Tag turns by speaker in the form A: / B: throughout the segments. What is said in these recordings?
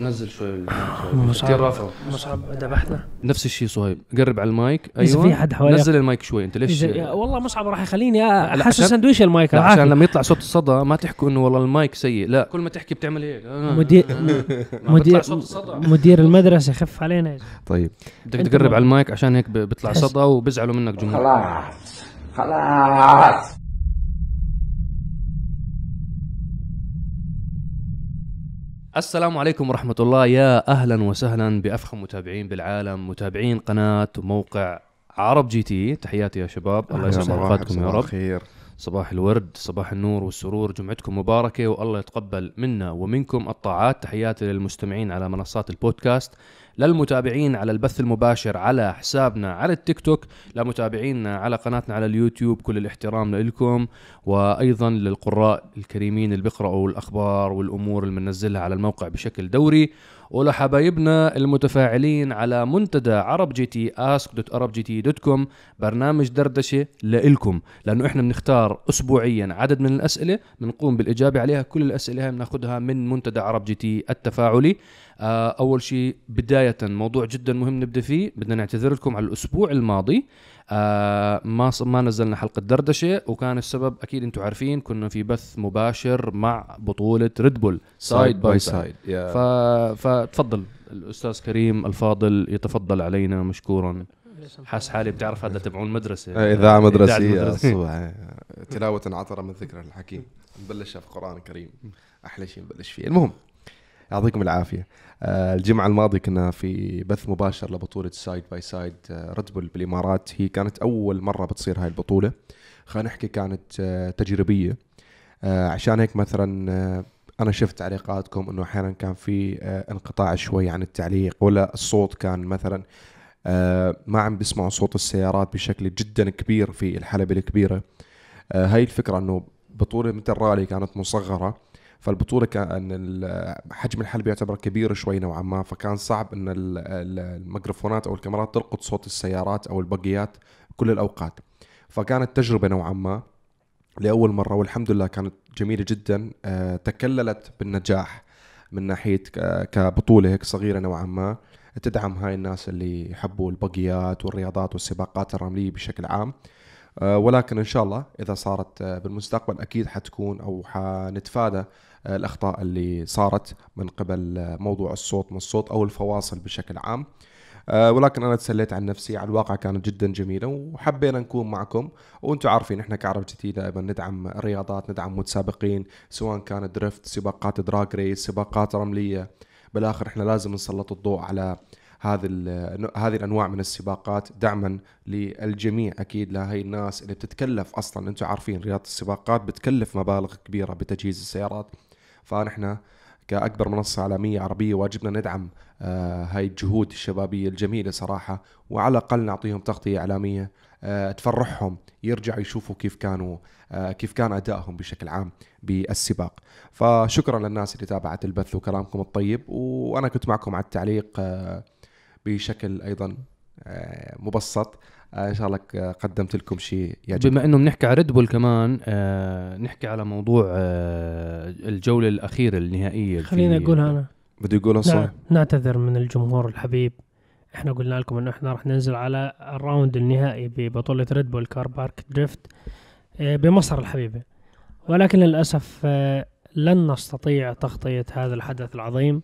A: نزل شوي. المايك شوي.
B: مصعب.
A: كثير رافع.
B: مصعب ذبحنا
A: نفس الشيء صهيب. قرب على المايك. أيوه
B: في حد حواليك-
A: نزل المايك شوي. أنت ليش؟
B: والله مصعب راح يخليني
A: أحسس
B: سندويش المايك.
A: لا. عشان لما يطلع صوت الصدى ما تحكوا إنه والله المايك سيء. لا. كل ما تحكي بتعمل هيك. آه.
B: مدير مدير مدير المدرسة يخف علينا.
C: طيب.
A: بدك تقرب على المايك عشان هيك ب- بيطلع صدى وبيزعلوا منك جمهور
D: خلاص خلاص.
A: السلام عليكم ورحمة الله. يا أهلا وسهلا بأفخم متابعين بالعالم متابعين قناة وموقع عرب جي تي. تحياتي يا شباب. الله يسعد أوقاتكم يا رب.
C: خير
A: صباح الورد صباح النور والسرور. جمعتكم مباركة والله يتقبل منا ومنكم الطاعات. تحياتي للمستمعين على منصات البودكاست. للمتابعين على البث المباشر على حسابنا على التيك توك لمتابعينا على قناتنا على اليوتيوب كل الاحترام لكم وأيضا للقراء الكريمين اللي بيقرأوا الأخبار والأمور اللي بننزلها على الموقع بشكل دوري. ولحبايبنا المتفاعلين على منتدى عرب جي تي ask dot عرب جي تي dot com برنامج دردشة لإلكم. لأنه إحنا بنختار اسبوعيا عدد من الأسئلة بنقوم بالإجابة عليها. كل الأسئلة هاي بناخذها من منتدى عرب جي تي التفاعلي. آه أول شيء بداية موضوع جدا مهم نبدأ فيه. بدنا نعتذر لكم على الأسبوع الماضي. آه ما ما نزلنا حلقة دردشة وكان السبب أكيد أنتم عارفين كنا في بث مباشر مع بطولة ريد بول سايد باي سايد. فتفضل الأستاذ كريم الفاضل يتفضل علينا مشكورا. حاس حالي بتعرف هذا تبعون مدرسه إذاعة
C: إذاعة
A: مدرسية.
C: الصبح تلاوة عطر من ذكر الحكيم. نبلشها في القرآن الكريم. أحلى شيء نبلش فيه. المهم يعطيكم العافية. آه، الجمعة الماضية كنا في بث مباشر لبطولة سايد باي سايد ريد بول بالإمارات. هي كانت أول مرة بتصير هاي البطولة. خلينا نحكي كانت آه، تجريبية. آه، عشان هيك مثلا أنا شفت تعليقاتكم إنه أحيانا كان في انقطاع شوي عن التعليق ولا الصوت كان مثلا ما عم بيسمعوا صوت السيارات بشكل جدا كبير في الحلبة الكبيرة. هاي الفكرة إنه بطولة مثل الرالي كانت مصغرة. فالبطولة كان حجم الحلبة يعتبر كبير شوي نوعا ما فكان صعب إن ال- ال- الميكروفونات أو الكاميرات تلقط صوت السيارات أو البقيات كل الأوقات. فكانت تجربة نوعا ما لأول مرة والحمد لله كانت جميلة جدا. آه، تكللت بالنجاح من ناحية ك- كبطولة هيك صغيرة نوعا ما تدعم هاي الناس اللي يحبوا البقيات والرياضات والسباقات الرملية بشكل عام. آه، ولكن إن شاء الله إذا صارت آه، بالمستقبل أكيد حتكون أو حنتفادى الأخطاء اللي صارت من قبل موضوع الصوت من الصوت أو الفواصل بشكل عام. آه، ولكن أنا تسليت عن نفسي على الواقع كانت جدا جميلة وحبينا نكون معكم. وأنتم عارفين إحنا كعرب جديد دائما ندعم الرياضات ندعم متسابقين سواء كان درفت سباقات دراج ريس سباقات رملية. بالآخر إحنا لازم نسلط الضوء على هذه هذه الأنواع من السباقات دعما للجميع. أكيد لهي الناس اللي بتتكلف أصلا أنتم عارفين رياضة السباقات بتكلف مبالغ كبيرة بتجهيز السيارات. فنحن كأكبر منصة عالمية عربية واجبنا ندعم آه هاي الجهود الشبابية الجميلة صراحة وعلى الأقل نعطيهم تغطية إعلامية آه تفرحهم يرجعوا يشوفوا كيف كانوا آه كيف كان أدائهم بشكل عام بالسباق. فشكرا للناس اللي تابعت البث وكلامكم الطيب وأنا كنت معكم على التعليق بشكل أيضا مبسط. آه إن شاء الله قدمت لكم شيء يعجب
A: بما إنه بنحكي على ريد بول كمان آه نحكي على موضوع آه الجولة الأخيرة النهائية
B: خليني اقولها أنا.
C: بده يقولها صح
B: نع- نعتذر من الجمهور الحبيب. إحنا قلنا لكم إنه إحنا راح ننزل على ال round النهائي ببطولة ريد بول كار بارك دريفت آه، بمصر الحبيبة. ولكن للأسف آه، لن نستطيع تغطية هذا الحدث العظيم.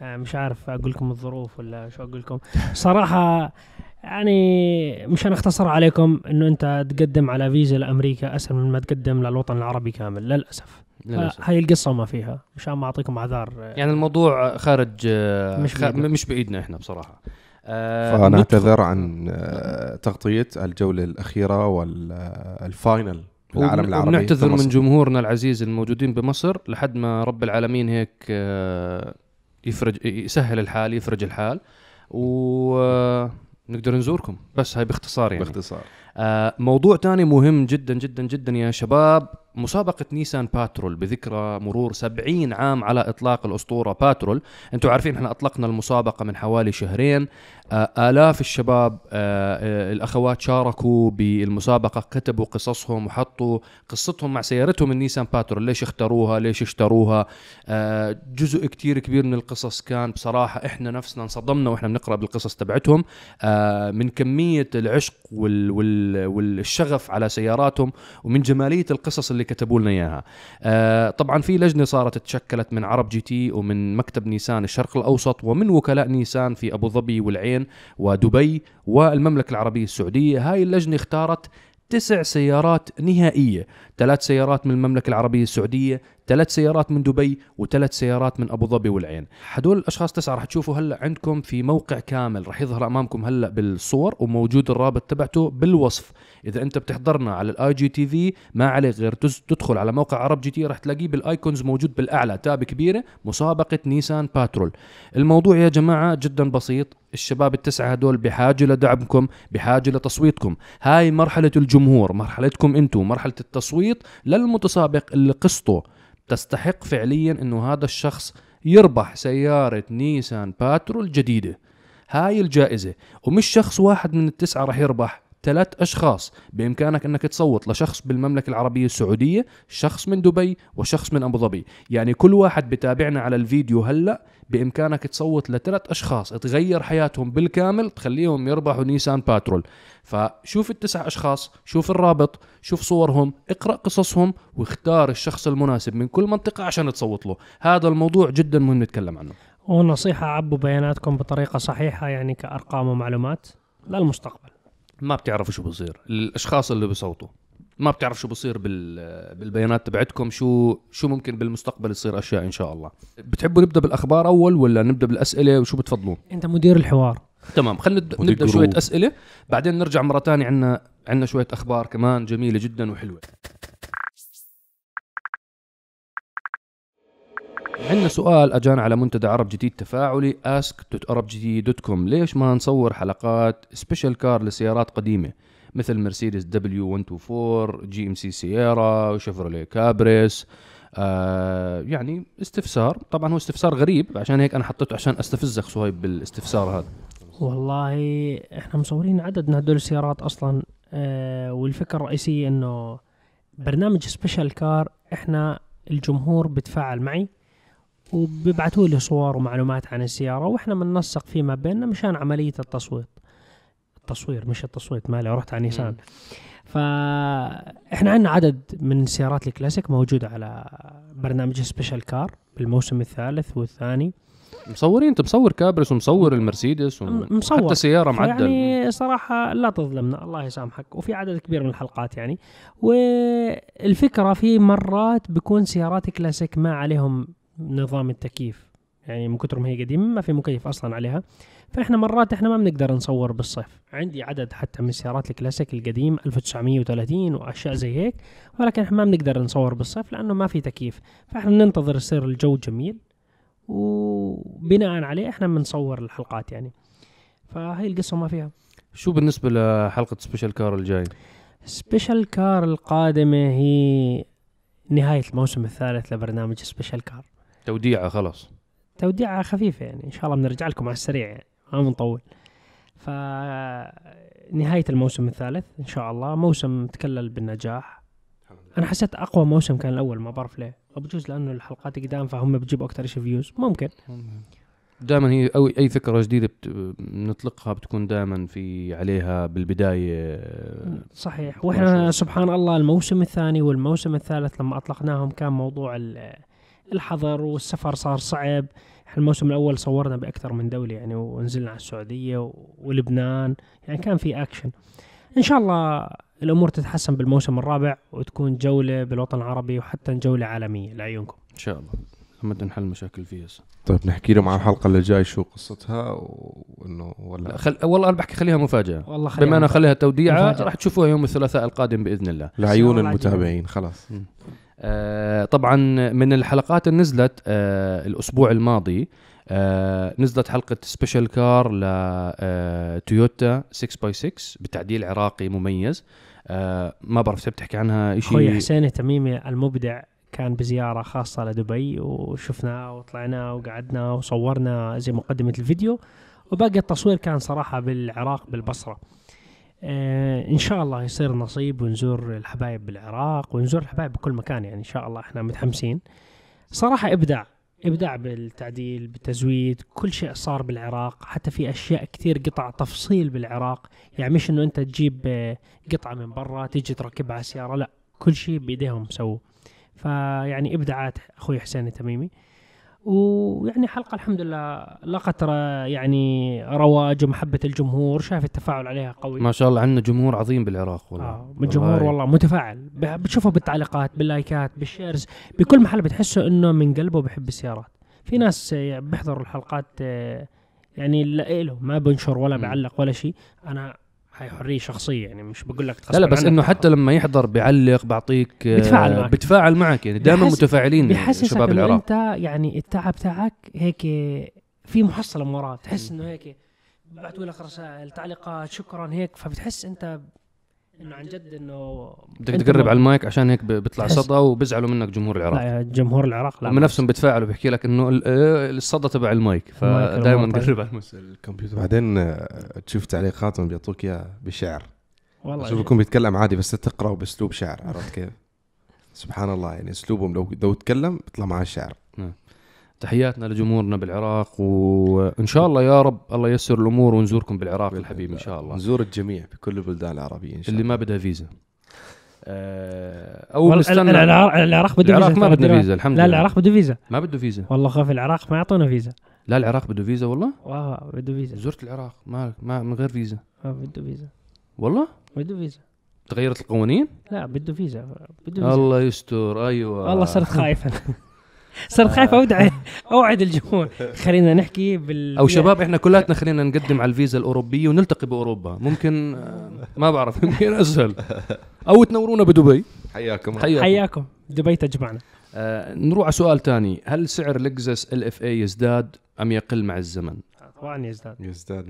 B: آه، مش عارف أقول لكم الظروف ولا شو أقول لكم. صراحة يعني مشان اختصر عليكم إنه أنت تقدم على فيزا لأمريكا أسهل من ما تقدم للوطن العربي كامل للأسف
A: للأسف.
B: هاي القصة ما فيها مشان ما أعطيكم اعذار آه،
A: يعني الموضوع خارج آه
B: مش
A: خ-. مش بإيدنا إحنا بصراحة آه
C: فنعتذر عن آه، تغطية الجولة الأخيرة والفاينل العالم العربي
A: ونعتذر. من جمهورنا العزيز الموجودين بمصر لحد ما رب العالمين هيك آه، يفرج يسهل الحال يفرج الحال ونقدر نزوركم. بس هاي باختصار يعني.
C: باختصار.
A: موضوع تاني مهم جدا جدا جدا يا شباب. مسابقة نيسان باترول بذكرى مرور 70 عام على إطلاق الأسطورة باترول. أنتم عارفين إحنا أطلقنا المسابقة من حوالي شهرين. آه، آلاف الشباب آه، آه، الأخوات شاركوا بالمسابقة كتبوا قصصهم وحطوا قصتهم مع سيارتهم النيسان باترول. ليش اختاروها؟ ليش اشتروها؟ آه، جزء كتير كبير من القصص كان بصراحة إحنا نفسنا انصدمنا وإحنا بنقرأ بالقصص تبعتهم. آه، من كمية العشق وال وال والشغف على سياراتهم ومن جمالية القصص اللي كتبوا لنا إياها. آه، طبعا في لجنة صارت تشكلت من عرب GT ومن مكتب نيسان الشرق الأوسط ومن وكلاء نيسان في أبو ظبي والعين ودبي والمملكة العربية السعودية. هاي اللجنة اختارت تسع سيارات نهائية ثلاث سيارات من المملكة العربية السعودية ثلاث سيارات من دبي وثلاث سيارات من أبو ظبي والعين. هدول الأشخاص تسعة رح تشوفوا هلأ عندكم في موقع كامل. رح يظهر أمامكم هلأ بالصور وموجود الرابط تبعته بالوصف. إذا أنت بتحضرنا على ال AGTV ما عليك غير تدخل على موقع عرب جي تي رح تلاقيه بال icons موجود بالأعلى. tab كبيرة مسابقة نيسان باترول. الموضوع يا جماعة جدا بسيط. الشباب التسعة هدول بحاجة لدعمكم بحاجة لتصويتكم. هاي مرحلة الجمهور مرحلتكم أنتم مرحلة التصويت للمتسابق اللي قصته تستحق فعليا إنه هذا الشخص يربح سيارة نيسان باترول جديده هاي الجائزة ومش شخص واحد من التسعة رح يربح ثلاث أشخاص. بإمكانك أنك تصوت لشخص بالمملكة العربية السعودية شخص من دبي وشخص من أبو ظبي. يعني كل واحد بتابعنا على الفيديو هلأ. بإمكانك تصوت لثلاث أشخاص تغير حياتهم بالكامل تخليهم يربحوا نيسان باترول. فشوف التسع أشخاص شوف الرابط شوف صورهم اقرأ قصصهم واختار الشخص المناسب من كل منطقة عشان تصوت له. هذا الموضوع جدا مهم نتكلم عنه.
B: ونصيحة عبوا بياناتكم بطريقة صحيحة يعني كأرقام ومعلومات للمستقبل.
A: ما بتعرفوا شو بصير الأشخاص اللي بصوتوا. ما بتعرف شو بصير بال... بالبيانات تبعتكم شو شو ممكن بالمستقبل يصير أشياء إن شاء الله. بتحبوا نبدأ بالأخبار أول ولا نبدأ بالأسئلة؟ وشو بتفضلون؟
B: أنت مدير الحوار.
A: تمام خلينا نبدأ,
C: شوية.
A: أسئلة بعدين نرجع مرة ثانية عندنا عندنا شوية أخبار كمان جميلة جدا وحلوة. عندنا سؤال أجانا على منتدى عرب GT التفاعلي ask.arabgt.com ليش ما نصور حلقات special car لسيارات قديمة؟ مثل مرسيدس W 124 GMC Sierra وشيفروليه كابريس آه يعني استفسار. طبعا هو استفسار غريب عشان هيك أنا حطيته عشان أستفزك صهيب بالاستفسار هذا.
B: والله إحنا مصورين عدد من هدول السيارات أصلا آه والفكرة الرئيسية إنه برنامج special car إحنا الجمهور بتفاعل معي وبيبعتوا لي صور ومعلومات عن السيارة وإحنا بننسق فيما بيننا مشان عملية التصويت. التصوير مش التصويت مالي رحت على نيسان. فاحنا عندنا عدد من السيارات الكلاسيك موجودة على برنامج special car بالموسم الثالث والثاني.
A: مصورين؟ انت مصور كابرس ومصور المرسيدس
B: م- مصور.
A: حتى سيارة معدل.
B: يعني صراحة لا تظلمنا الله يسامحك. وفي عدد كبير من الحلقات يعني. والفكرة في مرات بيكون سيارات كلاسيك ما عليهم نظام التكييف. يعني من كثر ما هي قديمة ما في مكيف أصلا عليها. فإحنا مرات إحنا ما بنقدر نصور بالصيف. عندي عدد حتى من سيارات الكلاسيك القديم 1930 وأشياء زي هيك ولكن إحنا ما بنقدر نصور بالصيف لأنه ما في تكييف. فإحنا بننتظر يصير الجو جميل وبناء عليه إحنا بنصور الحلقات يعني. فهي القصة ما فيها.
A: شو بالنسبة لحلقة special car الجاي؟
B: special car القادمة هي نهاية الموسم الثالث لبرنامج special car
A: توديعة خلاص.
B: توديعة خفيفة يعني إن شاء الله بنرجع لكم على السريع يعني. ما بنطول ف نهاية الموسم الثالث إن شاء الله. موسم تكلل بالنجاح. أنا حسيت أقوى موسم كان الأول ما بعرف ليه. أو بجوز لأنه الحلقات قدام فهم بتجيبوا أكثر شيء views ممكن.
A: دائما هي أو أي فكرة جديدة بت... بنطلقها بتكون دائما في عليها بالبداية.
B: صحيح.
A: الله.
B: سبحان الله الموسم الثاني والموسم الثالث لما أطلقناهم كان موضوع ال- الحظر والسفر صار صعب. إحنا الموسم الأول صورنا بأكثر من دولة يعني ونزلنا على السعودية ولبنان يعني كان في اكشن إن شاء الله الأمور تتحسن بالموسم الرابع وتكون جولة بالوطن العربي وحتى جولة عالمية لعيونكم.
A: إن شاء الله. لما نحل مشاكل فيها.
C: طيب نحكي لهم عن الحلقة اللي جاي شو قصتها وإنه
A: لا
C: ولا
A: خل... والله أنا بحكي خليها مفاجأة.
B: والله خلينا
A: بما
B: أنا.
A: خليها
B: توديعة.
A: راح تشوفوها يوم الثلاثاء القادم بإذن الله.
C: لعيون المتابعين خلاص.
A: طبعا من الحلقات اللي نزلت آه الأسبوع الماضي آه نزلت حلقة special car لتويوتا 6 by 6 بتعديل عراقي مميز. آه ما بعرف تحب تحكي عنها
B: أخوي
A: شيء
B: حسين تميمي المبدع كان بزيارة خاصة لدبي وشفناه وطلعنا وقعدنا وصورنا زي مقدمة الفيديو. وباقي التصوير كان صراحة بالعراق بالبصرة. آه إن شاء الله يصير نصيب ونزور الحبايب بالعراق ونزور الحبايب بكل مكان يعني إن شاء الله إحنا متحمسين. صراحة إبداع إبداع بالتعديل بالتزويد كل شيء صار بالعراق حتى في أشياء كثير قطع تفصيل بالعراق. يعني مش إنه أنت تجيب آه، قطعة من برا تيجي تركبها على السيارة لا كل شيء بإيديهم سووا فيعني إبداعات أخوي حسين التميمي. ويعني حلقة الحمد لله لقت يعني رواج ومحبة الجمهور شايف التفاعل عليها قوي.
A: ما شاء الله عندنا جمهور عظيم بالعراق والله.
B: آه الجمهور والله. متفاعل. بتشوفه بالتعليقات باللايكات بال shares بكل محل بتحسه إنه من قلبه بحب السيارات. في ناس آه، بيحضروا الحلقات آه، يعني لا ما بنشر ولا
A: مم.
B: بيعلق ولا شيء. أنا هاي حرية شخصية يعني مش بقول لك
A: لا لا بس
B: إنه.
A: حتى لما يحضر بيعلق بعطيك آه،
B: بيتفاعل معك.
A: بتفاعل معك يعني دائما متفاعلين شباب العراق
B: أنت يعني التعب تاعك هيك في محصلة من وراه تحس إنه هيك بعثوا لك رسائل تعليقات شكرا هيك فبتحس أنت إنه عن جد إنه
A: بدك تقرب على المايك عشان هيك بيطلع صدى وبيزعلوا منك جمهور العراق.
B: لا يا جمهور العراق لا
A: هم نفسهم بيتفاعلوا بيحكي لك إنه ال- آه، الصدى تبع المايك فدائما. قرب على المايك.
C: الكمبيوتر. بعدين آه، تشوف تعليقاتهم بيعطوك إياها بشعر.
B: والله
C: شوف يكون بيتكلم عادي بس تقرأ بأسلوب شعر عرفت كيف؟ سبحان الله يعني أسلوبهم لو لو تكلم بيطلع معاه الشعر
A: تحياتنا لجمهورنا بالعراق وإن شاء الله يا رب الله ييسر الأمور ونزوركم بالعراق الحبيب إن شاء الله.
C: نزور الجميع بكل البلدان العربية إن شاء
A: اللي
C: الله.
A: ما بدها فيزا. آه،
B: أو
A: نستنى
B: العراق العراق بده
A: العراق
B: فيزا.
A: ما
B: ترى
A: بدنا
B: دلوقتي.
A: فيزا الحمد
B: لا
A: لله.
B: العراق بده فيزا.
A: ما بده فيزا.
B: والله خاف العراق ما يعطونا فيزا.
A: لا العراق بده فيزا والله؟
B: والله بده فيزا.
A: زرت العراق ما, ما من غير فيزا.
B: آه، بده فيزا.
A: والله؟
B: بده فيزا.
A: تغيرت القوانين؟
B: لا بده فيزا. بده فيزا.
A: الله يستر أيوه.
B: والله صرت خايف. صرت خايف اودع أوعد الجمهور. خلينا نحكي بال
A: أو شباب إحنا كلاتنا خلينا نقدم على الفيزا الأوروبية ونلتقي بأوروبا. ممكن آه، ما بعرف يمكن أسهل. أو تنورونا بدبي.
C: حياكم.
A: حياكم.
B: حياكم. دبي تجمعنا.
A: آه نروح على سؤال تاني هل سعر لكزس ال إف اي يزداد أم يقل مع الزمن؟
B: طبعا يزداد.
C: يزداد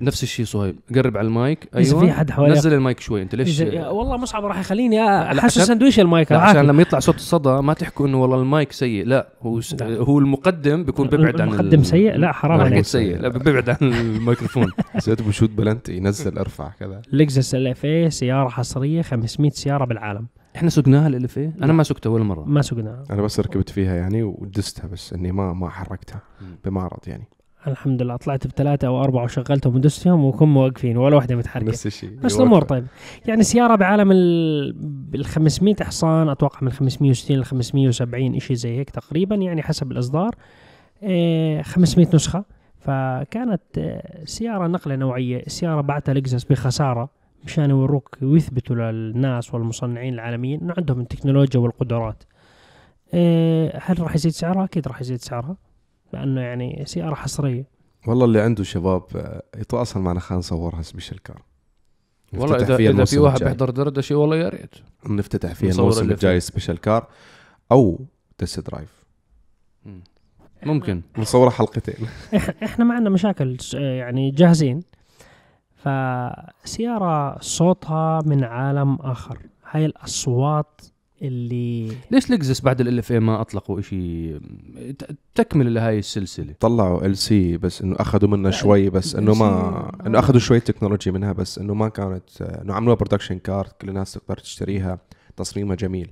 C: 100%
A: نفس الشيء صهيب قرب على المايك. أيوه
B: في حد حواليك.
A: نزل المايك شوي. أنت ليش؟
B: والله مصعب راح يخليني احسس
A: عشان-
B: سندويش المايك.
A: عشان لما يطلع صوت الصدى ما تحكوا إنه والله المايك سيء. لا هو س...
B: لا.
A: هو المقدم بيكون بيبعد عن
B: المقدم سيء؟ لا حرام عليك.
A: سيء. لا بيبعد عن الميكروفون.
C: زيت بشوت بلنت ينزل أرفع كذا.
B: لكزس LFA سيارة حصرية 500 سيارة بالعالم.
A: إحنا سقناها LFA أنا ما سقتها ولا مرة.
B: ما سقناها.
C: أنا بس ركبت فيها يعني ودستها بس إني ما ما حركتها بمعرض يعني.
B: الحمد لله. طلعت بثلاثة أو أربعة وشغلتهم ودست فيهم وكم واقفين ولا واحدة متحركة.
C: نفس الشيء.
B: بس الأمور طيب يعني سيارة بعالم ال 500 حصان أتوقع من 560 ل 570 شيء زي هيك تقريبا يعني حسب الإصدار. إيه، 500 نسخة. فكانت آه، سيارة نقلة نوعية. السياره بعتها لكزس بخسارة مشان يوروك ويثبتوا للناس والمصنعين العالميين إنه عندهم التكنولوجيا والقدرات. إيه، هل راح يزيد سعرها؟ أكيد راح يزيد سعرها. لأنه يعني سيارة حصرية.
C: والله اللي عنده شباب آه، يتواصل معنا خلينا نصورها special car
A: والله اذا
C: فيها إذا
A: في واحد. بيحضر دردشه والله يا ريت.
C: نفتتح فيها
A: نصور
C: الموسم الجاي special car أو test drive.
A: ممكن.
C: نصورها حلقتين.
B: إح- إحنا ما عندنا مشاكل س- يعني جاهزين. فسيارة صوتها من عالم آخر. هاي الأصوات اللي
A: ليش لكزس بعد LFA ما أطلقوا شيء تكمل لهاي السلسلة.
C: طلعوا LC بس إنه أخذوا منها شوي بس إنه ما إنه أخذوا شوي technology منها بس إنه ما كانت إنه عملوها production car كل الناس تقدر تشتريها تصميمها جميل.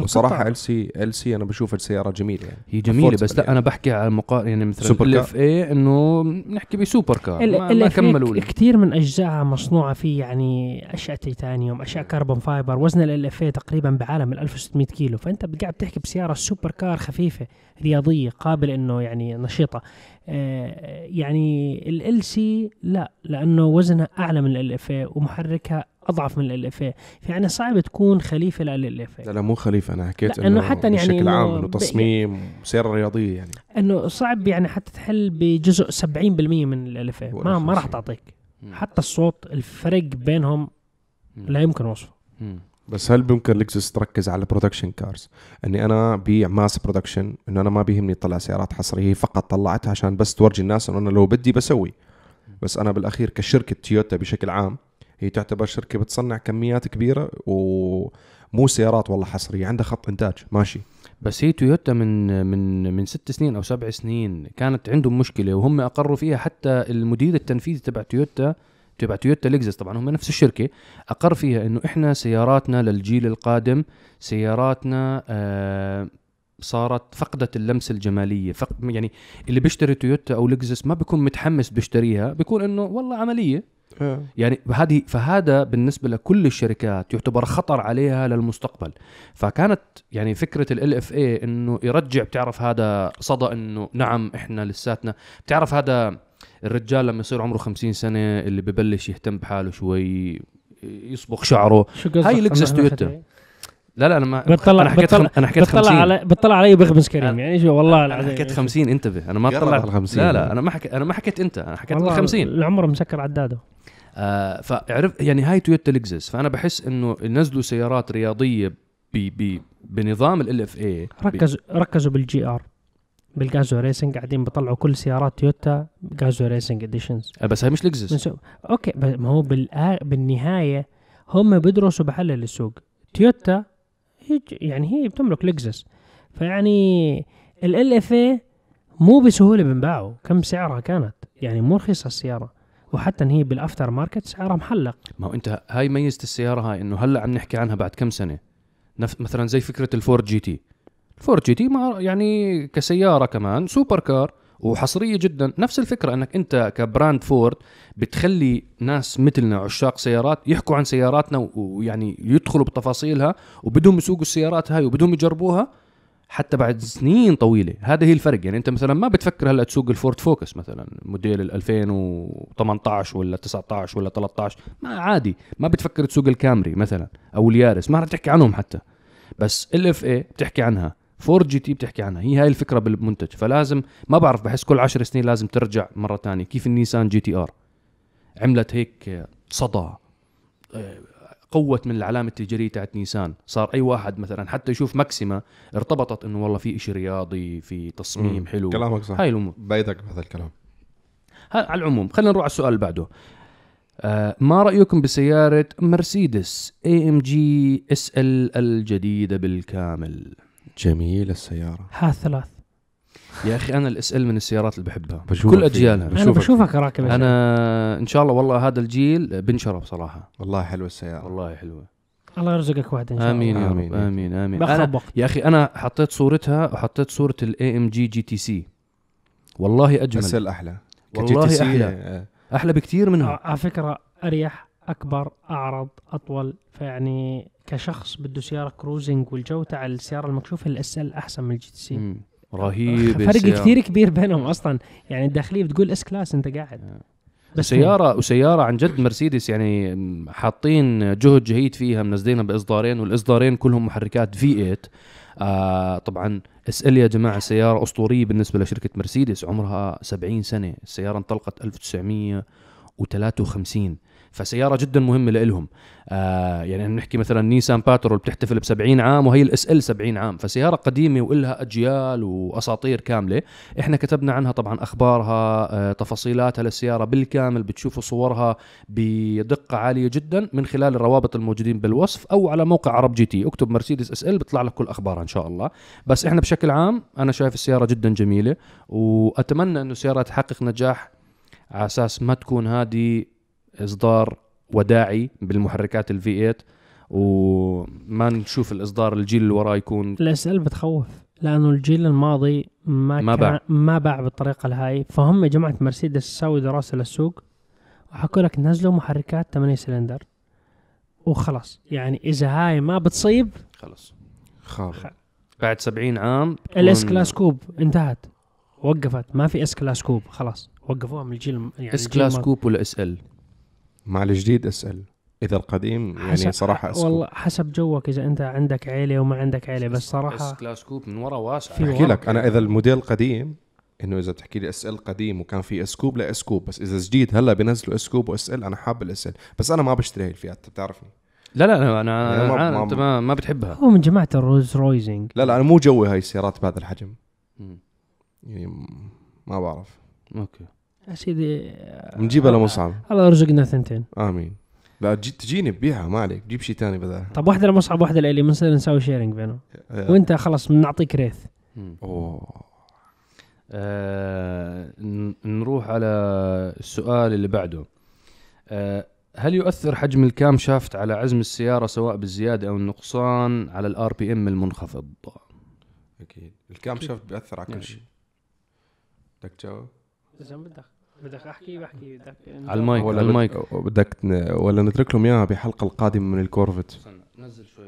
C: وصراحة LC LC أنا بشوف السياره جميلة يعني.
A: هي
C: جميلة
A: بس لا
C: يعني.
A: أنا بحكي على المقارنه يعني مثلا
C: سوبر
A: ال car. FA إنه نحكي ب super car
B: ال-
A: ما,
B: ال
A: ما كملوا
B: ك- كثير من اجزائها مصنوعة في يعني أشياء تيتانيوم أشياء carbon fiber وزن LFA تقريبا بعالم ال 1600 كيلو. فأنت قاعد بتحكي بسيارة super car خفيفة رياضية قابل إنه يعني نشيطة. آه، يعني LC لا لأنه وزنها أعلى من LFA ومحركها أضعف من LFA يعني صعب تكون خليفة لل اف
C: لا لا مو خليفة أنا حكيت
B: لا، إنه حتى يعني
C: بشكل عام
B: إنه
C: تصميم سياره رياضيه يعني.
B: إنه صعب يعني حتى تحل بجزء 70% من ال LFA ما ما راح
C: 50.
B: تعطيك. حتى الصوت الفرق بينهم. لا يمكن وصفه.
C: بس هل ممكن لكزس تركز على production cars إني أنا بيع mass production إنه أنا ما بيهمني اطلع سيارات حصرية هي فقط طلعتها عشان بس تورجي الناس إنه أنا لو بدي بسوي. بس أنا بالأخير كشركة تويوتا بشكل عام هي تعتبر شركة بتصنع كميات كبيرة ومو سيارات والله حصرية عندها خط إنتاج ماشي.
A: بس هي تويوتا من من من ست سنين أو سبع سنين كانت عندهم مشكلة وهم أقروا فيها حتى المدير التنفيذي تبع تويوتا تبع تويوتا لكزس طبعا هم نفس الشركة أقر فيها إنه إحنا سياراتنا للجيل القادم سياراتنا آه صارت فقدت اللمسه الجمالية فق يعني اللي بيشتري تويوتا أو لكزس ما بيكون متحمس بيشتريها بيكون إنه والله عملية. يعني هذه فهذا بالنسبة لكل الشركات يعتبر خطر عليها للمستقبل. فكانت يعني فكرة ال LFA إنه يرجع بتعرف هذا صدى إنه نعم إحنا لساتنا. بتعرف هذا الرجال لما يصير عمره 50 سنة اللي ببلش يهتم بحاله شوي يصبغ شعره.
B: شو قصدك؟
A: هاي لكزس تويوتا. لا لا أنا ما
B: بتطلع-
A: أنا حكيت
B: بتطلع-
A: خم... أنا حكيت
B: بتطلع
A: 50
B: علي بتطلع علي بغمز كريم يعني شو والله
A: أنا
B: العظيم.
A: حكيت 50 انتبه أنا ما طلعت
C: على 50.
A: لا لا أنا ما حكيت أنا ما حكيت أنت أنا حكيت
B: والله
A: 50
B: العمر مسكر عداده.
A: آه فعرف يعني هاي تويوتا لكزس فأنا بحس إنه ينزلوا سيارات رياضية ب ب بنظام ال LFA
B: ركزوا ركزوا بال GR بال Gazoo Racing قاعدين بيطلعوا كل سيارات تويوتا Gazoo Racing editions
A: بس هاي مش لكزس.
B: أوكي ما هو بالآ... بالنهاية هم بيدرسوا بحلل السوق تويوتا هي يعني هي بتملك لكزس فيعني ال LFA مو بسهولة بنباعوا كم سعرها كانت؟ يعني مو رخيصة السيارة. وحتى إن هي بال aftermarket سعرها محلق.
A: ما هو أنت هاي ميزة السيارة هاي إنه هلأ عم نحكي عنها بعد كم سنة. نف مثلا زي فكرة الفورد GT الفورد GT ما يعني كسيارة كمان supercar وحصرية جدا. نفس الفكرة إنك أنت ك brand فورد بتخلي ناس مثلنا عشاق سيارات يحكوا عن سياراتنا ويعني يدخلوا بتفاصيلها وبدهم يسوقوا السيارات هاي وبدهم يجربوها. حتى بعد سنين طويلة. هذا هي الفرق. يعني أنت مثلا ما بتفكر هلأ تسوق الفورد فوكس مثلا موديل ال 2018 ولا 19 ولا 13 ما عادي. ما بتفكر تسوق الكامري مثلا أو اليارس. ما رح تحكي عنهم حتى. بس ال LFA بتحكي عنها. فورد GT بتحكي عنها. هي هاي الفكرة بالمنتج. فلازم ما بعرف بحس كل عشر سنين لازم ترجع مرة تانية. كيف النيسان GTR؟ عملت هيك صدى. آه، قوت من العلامة التجارية تاعت نيسان. صار أي واحد مثلا حتى يشوف ماكسيما ارتبطت إنه والله في إشي رياضي في تصميم
C: مم.
A: حلو.
C: كلامك صح.
A: هاي الأمور.
C: بايدك بهذا الكلام.
A: ها- على العموم خلينا نروح على السؤال اللي بعده. آه ما رأيكم بسيارة مرسيدس AMG SL الجديدة بالكامل؟
C: جميل السيارة.
B: ها ثلاث.
A: يا أخي أنا ال SL من السيارات اللي بحبها.
C: بشوفك
A: كل. أجيالها.
C: بشوفك
B: أنا بشوفك راكب
A: أنا إن شاء الله والله هذا الجيل بنشرى بصراحة.
C: والله حلوة السيارة.
A: والله حلوة.
B: الله يرزقك واحد إن شاء
A: آمين
B: الله
A: يا رب.
C: آمين.
A: آمين آمين. أنا
B: وقت
A: يا أخي أنا حطيت صورتها وحطيت صورة ال AMG GTC والله أجمل.
C: الاحلى
A: والله
C: ك GTC،
A: أحلى.
C: آه،
A: أحلى بكثير منها.
B: ع- على فكرة أريح أكبر أعرض أطول. فيعني كشخص بده سيارة cruising والجو تاع السيارة المكشوفة ال SL أحسن من ال GTC
A: مم. رهيب
B: فرق
A: السيارة.
B: كثير كبير بينهم أصلا. يعني الداخلية بتقول S-Class أنت قاعد. بس
A: سيارة وسيارة عن جد مرسيدس يعني حاطين جهد جهيد فيها منزلينها بإصدارين والإصدارين كلهم محركات V8 آه طبعا SL يا جماعة سيارة أسطورية بالنسبة لشركة مرسيدس عمرها 70 سنة. السيارة انطلقت 1953 فسيارة جدا مهمة لإلهم. آه يعني نحكي مثلا نيسان باترول بتحتفل ب 70 عام وهي ال SL 70 عام فسيارة قديمة وإلها أجيال وأساطير كاملة. إحنا كتبنا عنها طبعا أخبارها آه، تفاصيلاتها للسيارة بالكامل بتشوفوا صورها بدقة عالية جدا من خلال الروابط الموجودين بالوصف أو على موقع عرب GT. اكتب مرسيدس SL بيطلع لك كل أخبارها إن شاء الله. بس إحنا بشكل عام أنا شايف السيارة جدا جميلة وأتمنى إنه السيارة تحقق نجاح على أساس ما تكون هذه إصدار وداعي بالمحركات ال V8 وما نشوف الإصدار الجيل اللي وراه يكون.
B: ال SL بتخوف لأنه الجيل الماضي ما
A: ما باع.
B: ما باع بالطريقة الهاي. فهم جماعة مرسيدس سووا دراسة للسوق وحكوا لك نزلوا محركات 8 سلندر. وخلاص. يعني إذا هاي ما بتصيب
A: خلص
C: خاب
A: بعد 70 عام الإس
B: كلاس كوب انتهت وقفت. ما في S-Class coupe خلاص. وقفوها من الجيل يعني S-Class.
A: coupe ولا SL.
C: مع الجديد أسأل. إذا القديم يعني
B: حسب-
C: صراحة اسكت
B: والله حسب جوك إذا أنت عندك عيلة وما عندك عيلة بس
A: اس
B: صراحة
A: كلاس كوب من ورا واسع.
B: في أحكي.
C: لك أنا إذا الموديل قديم إنه إذا بتحكي لي اس ال قديم وكان في أسكوب لا أسكوب. بس إذا جديد هلأ بينزلوا أسكوب واس ال أنا حاب الاس ال بس أنا ما بشتري هاي الفئات بتعرفني.
A: لا لا أنا أنا
C: يعني ما- ما-
A: أنت ما ما بتحبها.
B: هو من جماعة الروز رويزنج.
C: لا لا أنا مو جوي هاي السيارات بهذا الحجم. يعني ما بعرف.
A: أوكي.
B: يا سيدي
C: نجيبها لمصعب
B: الله يرزقنا ثنتين.
C: آمين. لا تجي تجيني ببيعها ما عليك. جيب شيء ثاني بدلها
B: طب واحدة لمصعب واحدة لإلي بنصير نسوي sharing بينهم. وأنت خلاص بنعطيك
A: Wraith.
C: أوه.
A: آه نروح على السؤال اللي بعده. آه هل يؤثر حجم ال camshaft على عزم السيارة سواء بالزيادة أو النقصان على ال RPM المنخفض؟
C: أكيد. الكام شافت بيأثر على
A: يعني.
C: كل شيء. بدك تجاوب؟
B: بدك أحكي بحكي بدك.
A: على المايك
C: ولا
A: على المايك.
C: بد- بدك ن- ولا نترك لهم إياها بالحلقة القادمة من الكورفت.
A: نزل شوي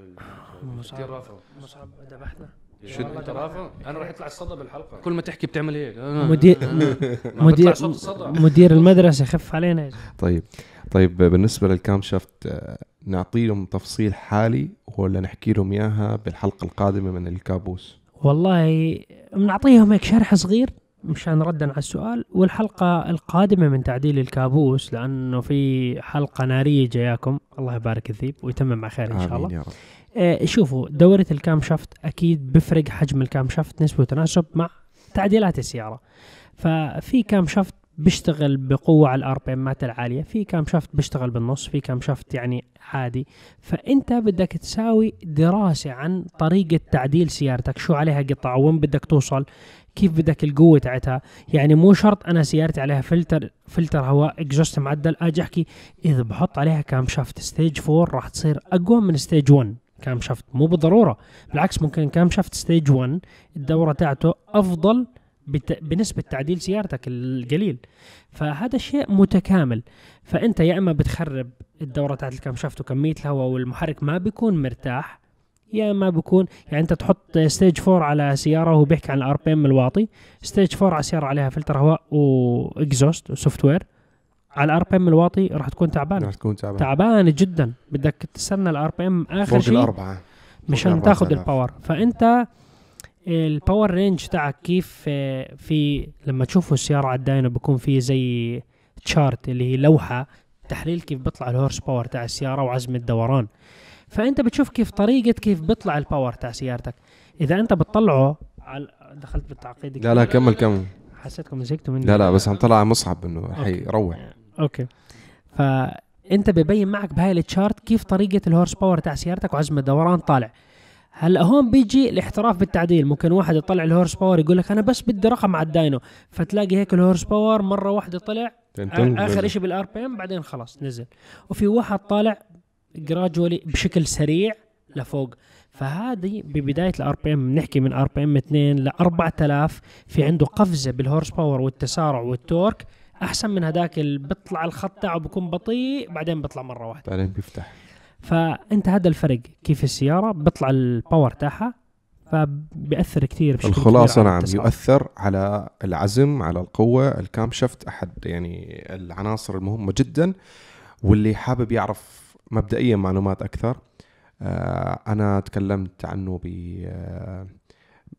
B: مصعب مصعب ذبحنا
A: شد أنت رافع أنا راح يطلع الصدى بالحلقة. كل ما تحكي بتعمل هيك.
B: مدير
A: بيطلع
B: مدير
A: صوت الصدى.
B: مدير المدرسة خف علينا
C: طيب طيب بالنسبة للكام شافت آه، نعطي لهم تفصيل حالي ولا نحكي لهم إياها بالحلقة القادمة من الكابوس؟
B: والله بنعطيهم هيك شرح صغير. مشان ردا على السؤال والحلقة القادمة من تعديل الكابوس لأنه في حلقة نارية جاياكم الله يبارك الذيب ويتمم مع خير إن شاء الله.
C: يا رب.
B: آه شوفوا دورة ال camshaft أكيد بفرق حجم ال camshaft نسبة وتناسب مع تعديلات السيارة. ففي camshaft بيشتغل بقوة على ال RPM ات العالية في camshaft بيشتغل بالنص في camshaft يعني عادي. فأنت بدك تساوي دراسة عن طريقة تعديل سيارتك شو عليها قطع وين بدك توصل كيف بدك القوة تاعتها. يعني مو شرط أنا سيارتي عليها فلتر فلتر هواء exhaust معدل أجي أحكي إذا بحط عليها camshaft stage 4 راح تصير أقوى من stage 1 camshaft مو بالضرورة بالعكس ممكن camshaft stage 1 الدورة تاعته أفضل. بنسبة تعديل سيارتك القليل. فهذا شيء متكامل. فأنت يا إما بتخرب الدورة تاعت ال camshaft وكمية الهواء والمحرك ما بيكون مرتاح يا اما بيكون يعني أنت تحط stage 4 على سيارة وهو بيحكي عن ال RPM الواطي. stage 4 على سيارة عليها فلتر هواء و exhaust و software على ال RPM الواطي راح تكون تعبانة.
C: راح تكون تعبان
B: تعبانة جدا. بدك تستنى ال RPM آخر
C: فوق
B: شيء
C: الأربعة.
B: مشان تاخذ.
C: ال
B: power فأنت ال power range تاعك كيف آه، في لما تشوفوا السيارة على ال dyno بيكون في زي chart اللي هي لوحة تحليل كيف بيطلع ال horsepower تاع السيارة وعزم الدوران. فأنت بتشوف كيف طريقة كيف بيطلع ال power تاع سيارتك. إذا أنت بتطلعه على دخلت بالتعقيد.
C: لا لا كمل كمل.
B: حسيتكم زهقتوا مني.
C: لا لا بس عم طلع مصعب إنه حيروح
B: okay. فأنت ببين معك بهاي ال chart كيف طريقة ال horsepower تاع سيارتك وعزم الدوران طالع. هلأ هون بيجي الاحتراف بالتعديل. ممكن واحد يطلع ال horsepower يقول لك أنا بس بدي رقم على ال dyno فتلاقي هيك ال horsepower مرة واحدة طلع آخر شيء بال RPM بعدين خلاص نزل. وفي واحد طالع gradually بشكل سريع لفوق. فهذه ببداية ال RPM نحكي من RPM 2 ل 4000 في عنده قفزة بال horsepower والتسارع وال torque. أحسن من هذاك اللي بيطلع الخط تاعه بيكون بطيء بعدين بيطلع مرة واحدة.
C: بعدين بيفتح.
B: فأنت هذا الفرق كيف السيارة؟ بيطلع ال power تاعها فبيأثر كثير بشكل الخلاصة على
C: نعم
B: التسارع.
C: يؤثر على العزم على القوة ال camshaft أحد يعني العناصر المهمة جدا. واللي حابب يعرف مبدئيا معلومات أكثر. آه أنا تكلمت عنه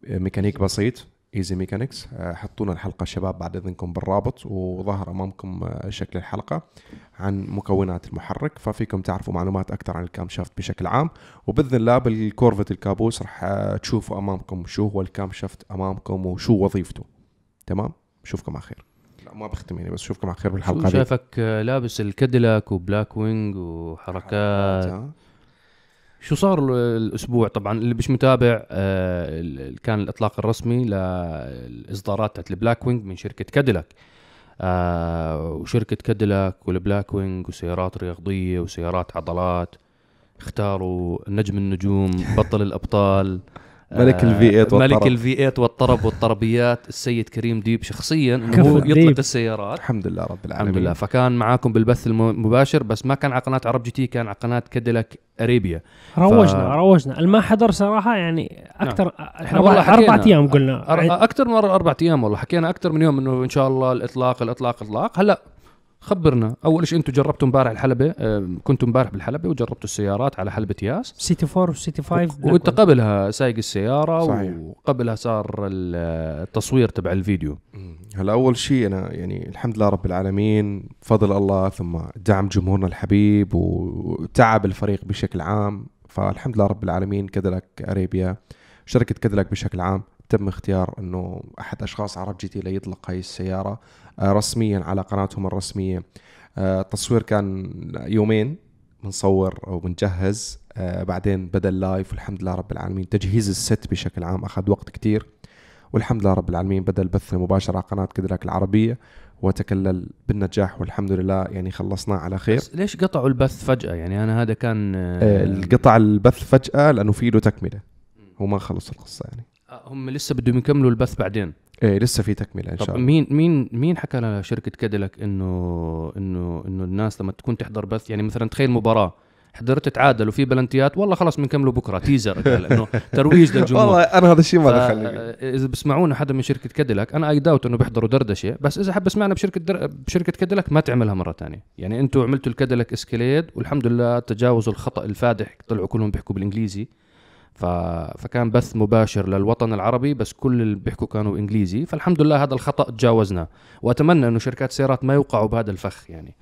C: بميكانيك بسيط Easy Mechanics حطونا الحلقة شباب بعد إذنكم بالرابط وظهر أمامكم آه، شكل الحلقة عن مكونات المحرك. ففيكم تعرفوا معلومات أكثر عن ال camshaft بشكل عام. وبإذن الله بال Corvette الكابوس راح آه، تشوفوا أمامكم شو هو ال camshaft أمامكم وشو وظيفته. تمام؟ أشوفكم على خير. ما بختم يعني بس أشوفكم على خير بالحلقة
A: شايفك آه، لابس ال Cadillac و Black Wing وحركات؟
C: ها؟
A: شو صار ال- الأسبوع؟ طبعا اللي مش متابع آه، كان الإطلاق الرسمي للإصدارات تاعت ال Black Wing من شركة Cadillac. آه وشركة Cadillac وال Black Wing وسيارات رياضية وسيارات عضلات اختاروا نجم النجوم بطل الأبطال.
C: ملك ال V8
A: ملك
C: والطرب.
A: ال V8 والطرب والطربيات. السيد كريم ديب شخصيا هو. يطلق السيارات.
C: الحمد لله رب العالمين.
A: الحمد لله. فكان معاكم بالبث المباشر بس ما كان على قناة عرب GT كان على قناة Cadillac Arabia.
B: روجنا
A: ف-
B: روجنا. الما حضر صراحة يعني أكثر إحنا
A: والله حكينا.
B: أربع أيام قلنا.
A: أكثر من مره أربع أيام والله. حكينا أكثر من يوم إنه إن شاء الله الإطلاق الإطلاق اطلاق هلا خبرنا. أول شيء أنتم جربتوا امبارح الحلبة آه، كنتوا امبارح بالحلبة وجربتوا السيارات على حلبة ياس.
B: CT4 و CT5
A: وأنت قبلها سايق السيارة
C: صحيح.
A: وقبلها صار ال- التصوير تبع الفيديو.
C: هلا أول شيء أنا يعني الحمد لله رب العالمين فضل الله ثم دعم جمهورنا الحبيب وتعب الفريق بشكل عام. فالحمد لله رب العالمين Cadillac Arabia شركة Cadillac بشكل عام تم اختيار إنه أحد أشخاص عرب GT ليطلق هاي السيارة. رسميا على قناتهم الرسمية. آه، التصوير كان يومين بنصور أو بنجهز آه، بعدين بدأ اللايف والحمد لله رب العالمين. تجهيز الست بشكل عام أخذ وقت كتير. والحمد لله رب العالمين بدأ البث المباشر على قناة كدراك العربية وتكلل بالنجاح والحمد لله يعني خلصناه على خير.
A: بس ليش قطعوا البث فجأة؟ يعني أنا هذا كان
C: آه، القطع البث فجأة لأنه في له تكملة. هو ما خلص القصة يعني.
A: آه، هم لسه بدهم يكملوا البث بعدين.
C: إيه لسه في تكملة
A: إن
C: شاء الله.
A: مين مين مين حكى لشركه Cadillac انه انه إنه الناس لما تكون تحضر بث يعني مثلا تخيل مباراة حضرت تعادل وفي بلنتيات والله خلاص بنكملوا بكرة teaser قال إنه ترويج للجمهور.
C: والله أنا هذا الشيء ما دخلني.
A: إذا بسمعونا حدا من شركة Cadillac أنا اي داوت إنه بيحضروا دردشة بس إذا حب يسمعنا بشركة در... بشركة Cadillac ما تعملها مرة تانية. يعني أنتم عملتوا ال Cadillac Escalade والحمد لله تجاوزوا الخطأ الفادح طلعوا كلهم بيحكوا بالإنجليزي. ف... فكان بث مباشر للوطن العربي بس كل اللي بيحكوا كانوا إنجليزي. فالحمد لله هذا الخطأ تجاوزناه وأتمنى إنه شركات السيارات ما يوقعوا بهذا الفخ يعني.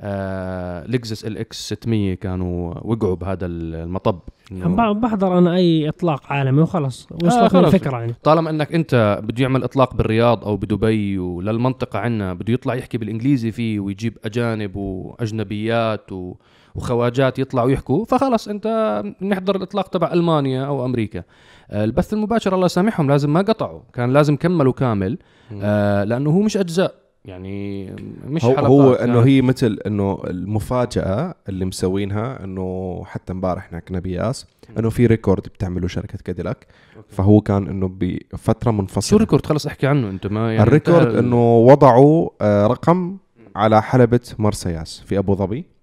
A: آه لكزس ال إكس 600 كانوا وقعوا بهذا المطب. إنه-
B: بحضر أنا أي إطلاق عالمي وخلاص.
A: آه،
B: وصلت
A: خلاص.
B: الفكرة يعني.
A: طالما إنك أنت بده يعمل إطلاق بالرياض أو بدبي وللمنطقة عنا بده يطلع يحكي بالإنجليزي فيه ويجيب أجانب وأجنبيات و... وخواجات يطلعوا يحكوا فخلص انت نحضر الاطلاق تبع ألمانيا أو أمريكا. آه، البث المباشر الله يسامحهم لازم ما قطعوا كان لازم كملوا كامل. آه لأنه هو مش أجزاء يعني مش
C: هو,
A: حلقات
C: هو
A: إنه
C: هي مثل إنه المفاجأة اللي مسوينها إنه حتى امبارح إحنا كنا بياس إنه في record بتعمله شركة Cadillac فهو كان إنه بفترة
A: شو
C: منفصله
A: record خلص احكي عنه أنت ما يعني ال
C: record إنه وضعوا آه، رقم على حلبة مرسى ياس في أبو ظبي.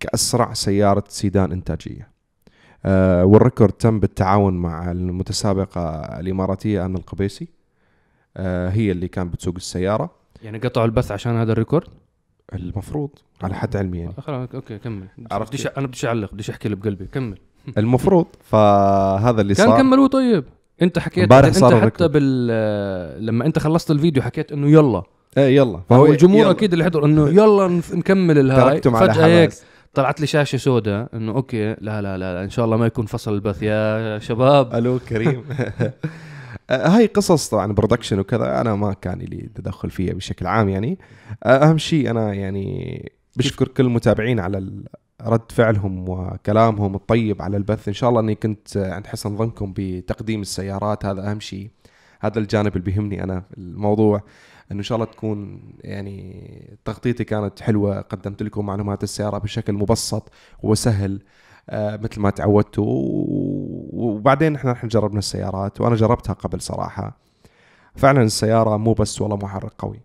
C: كاسرع سيارة سيدان إنتاجية. آه، وال record تم بالتعاون مع المتسابقة الإماراتية آمنة القبيسي. آه، هي اللي كانت بتسوق السيارة.
A: يعني قطعوا البث عشان هذا ال record؟
C: المفروض على حد علمي يعني.
A: خلاص okay كمل.
C: عرفت
A: بديش أنا بديش أعلق بديش أحكي اللي بقلبي. كمل.
C: المفروض فهذا اللي
A: كان
C: صار.
A: كملوه طيب. أنت حكيت
C: أنت
A: حتى
C: ال record.
A: بال لما أنت خلصت الفيديو حكيت إنه يلا.
C: إيه يلا.
A: فهو الجمهور
C: يلا.
A: أكيد اللي حضر إنه يلا نكمل الهاي.
C: تركتم على
A: فجأة هيك
C: حماس.
A: طلعت لي شاشة سوداء إنه okay لا لا لا, لا إن شاء الله ما يكون فصل البث. يا شباب.
C: ألو كريم. آه، هاي قصص طبعا production وكذا أنا ما كان لي تدخل فيها بشكل عام يعني. آه، أهم شيء أنا يعني بشكر كل المتابعين على رد فعلهم وكلامهم الطيب على البث. إن شاء الله إني كنت عند حسن ظنكم بتقديم السيارات هذا أهم شيء. هذا الجانب اللي بيهمني أنا في الموضوع. إنه إن شاء الله تكون يعني تغطيتي كانت حلوة قدمت لكم معلومات السيارة بشكل مبسط وسهل آه، مثل ما تعودتوا. وبعدين إحنا إحنا جربنا السيارات وأنا جربتها قبل صراحة. فعلا السيارة مو بس والله محرك قوي.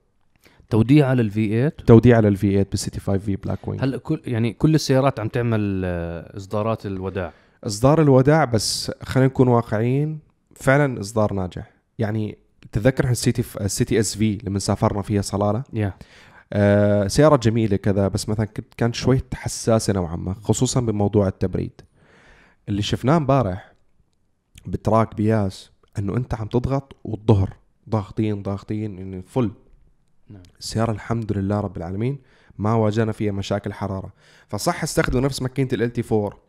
A: توديع على ال V 8
C: توديع على ال V 8 بال CT 5 V Blackwing
A: هلا كل يعني كل السيارات عم تعمل آه، إصدارات الوداع؟
C: إصدار الوداع بس خلينا نكون واقعيين فعلا إصدار ناجح. يعني تذكر إحنا ال CT ال CTS V لما سافرنا فيها صلالة؟
A: يا
C: آه سيارة جميلة كذا بس مثلا كنت كانت شوي حساسة نوعا ما خصوصا بموضوع التبريد. اللي شفناه امبارح ب track بياس إنه أنت عم تضغط والظهر ضاغطين ضاغطين يعني full
A: نعم.
C: السياره الحمد لله رب العالمين ما واجهنا فيها مشاكل حرارة. فصح استخدموا نفس ماكينة LT 4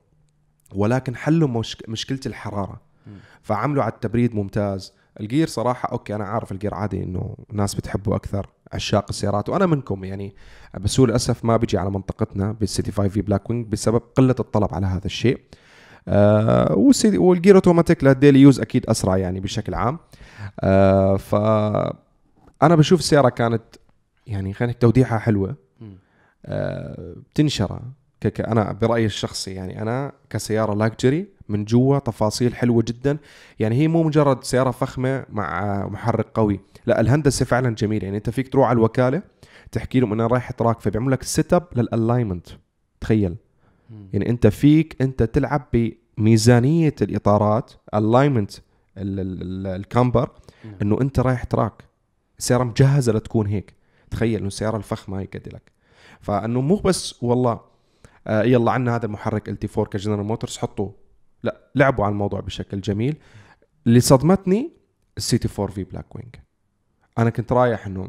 C: ولكن حلوا مشك... مشكلة الحرارة.
A: مم.
C: فعملوا على التبريد ممتاز. ال gear صراحة okay أنا عارف ال gear عادي إنه الناس بتحبه أكثر عشاق السيارات وأنا منكم يعني. بس هو للأسف ما بيجي على منطقتنا بال CT 5 V Blackwing بسبب قلة الطلب على هذا الشيء. آه وال gear أوتوماتيك لل daily use أكيد أسرع يعني بشكل عام. آه ف أنا بشوف السيارة كانت يعني خلينا توديعها
A: حلوة.
C: آه ك- أنا برأيي الشخصي يعني أنا كسيارة luxury من جوا تفاصيل حلوة جدا. يعني هي مو مجرد سيارة فخمة مع محرك قوي. لا الهندسة فعلا جميلة. يعني أنت فيك تروح على الوكالة تحكي لهم أنا رايح track فبيعملوا لك setup لل alignment تخيل. يعني أنت فيك أنت تلعب بميزانية الإطارات ال alignment
A: ال
C: camber. إنه أنت رايح track. السياره مجهزة لتكون هيك. تخيل إنه السيارة الفخمة هي كاديلاك فإنه مو بس والله آه يلا عنا هذا المحرك LT 4 كجنرال موتورز حطوه. لا لعبوا على الموضوع بشكل جميل. اللي صدمتني ال CT 4 V Blackwing أنا كنت رايح إنه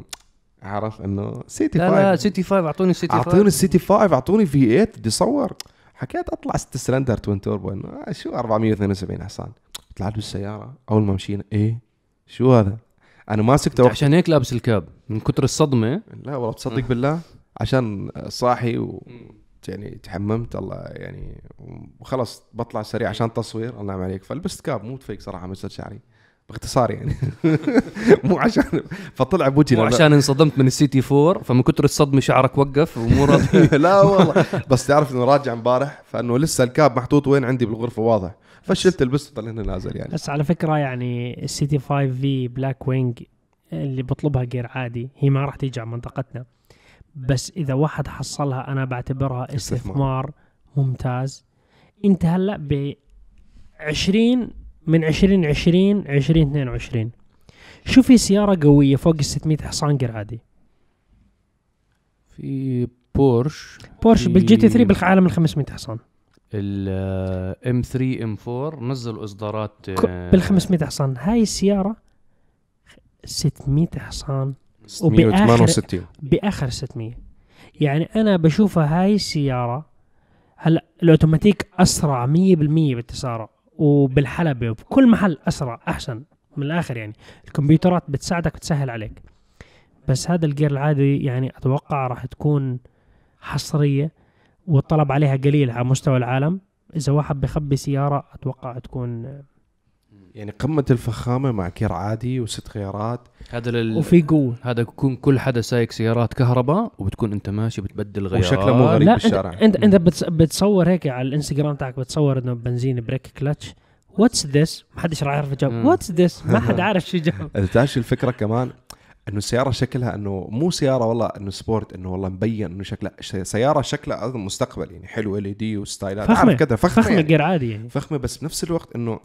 C: عارف إنه CT
A: لا
C: 5
A: لا CT 5 أعطوني CT 5
C: أعطوني ال CT 5 أعطوني V 8 بدي اصور حكيت أطلع 6 cylinder twin turbo إنه آه، شو 472 حصان طلعت بالسيارة. أول ما مشينا إيه؟ شو هذا؟ أنا ماسك توقف
A: عشان هيك لابس ال cap. من كتر الصدمة.
C: لا والله تصدق بالله عشان صاحي و يعني تحممت الله يعني وخلص بطلع سريع عشان تصوير الله يعين عليك. فلبست cap مو تفيك صراحة مثل شعري. باختصار يعني. مو عشان فطلع بوجهي
A: مو عشان انصدمت من ال CT 4 فمن كتر الصدمة شعرك وقف ومو راضي.
C: لا والله. بس تعرف إنه راجع امبارح فإنه لسه ال cap محطوط وين؟ عندي بالغرفة واضح. فشلت لبست طلعنا نازل يعني.
B: بس على فكرة يعني ال CT 5 V Blackwing اللي بطلبها gear عادي هي ما راح تيجي على منطقتنا. بس إذا واحد حصلها أنا بعتبرها
C: استثمار.
B: ممتاز. أنت هلأ ب 20 من 2020 2022 شو في سيارة قوية فوق ال 600 حصان gear عادي
A: في بورش
B: بورش بال GT 3 بالعالم ال 500 حصان.
A: الام 3 إم 4 نزلوا إصدارات آه،
B: بال 500 حصان. هاي السيارة 600 حصان.
C: 168
B: بآخر 600 يعني أنا بشوفها هاي السيارة هلأ الأوتوماتيك أسرع 100% بالتسارع وبالحلبة وبكل محل أسرع أحسن من الآخر يعني. الكمبيوترات بتساعدك بتسهل عليك. بس هذا ال gear العادي يعني أتوقع راح تكون حصرية والطلب عليها قليل على مستوى العالم. إذا واحد بخبي سيارة أتوقع تكون
C: يعني قمة الفخامة مع gear عادي وست غيارات.
A: هذا لل...
B: وفي قوه
A: هذا يكون كل حدا سايق سيارات كهرباء وبتكون انت ماشي بتبدل غيارات
C: وشكله مو غريب
B: لا
C: بالشارع.
B: انت انت, انت بتص- بتصور هيك على الانستغرام تاعك بتصور انه بنزين brake clutch. what's this ما حدش راح يعرف يجاوب. what's this ما حد عارف شو يجاوب
C: تعرف الفكرة كمان؟ إنه السياره شكلها إنه مو سيارة والله إنه sport إنه والله مبين إنه شكلها سيارة شكلها مستقبل يعني حلو ال دي وستايلات. فخمة. كذا فخمة,
B: فخمة
C: يعني.
B: غير عادي يعني.
C: فخمة بس بنفس الوقت إنه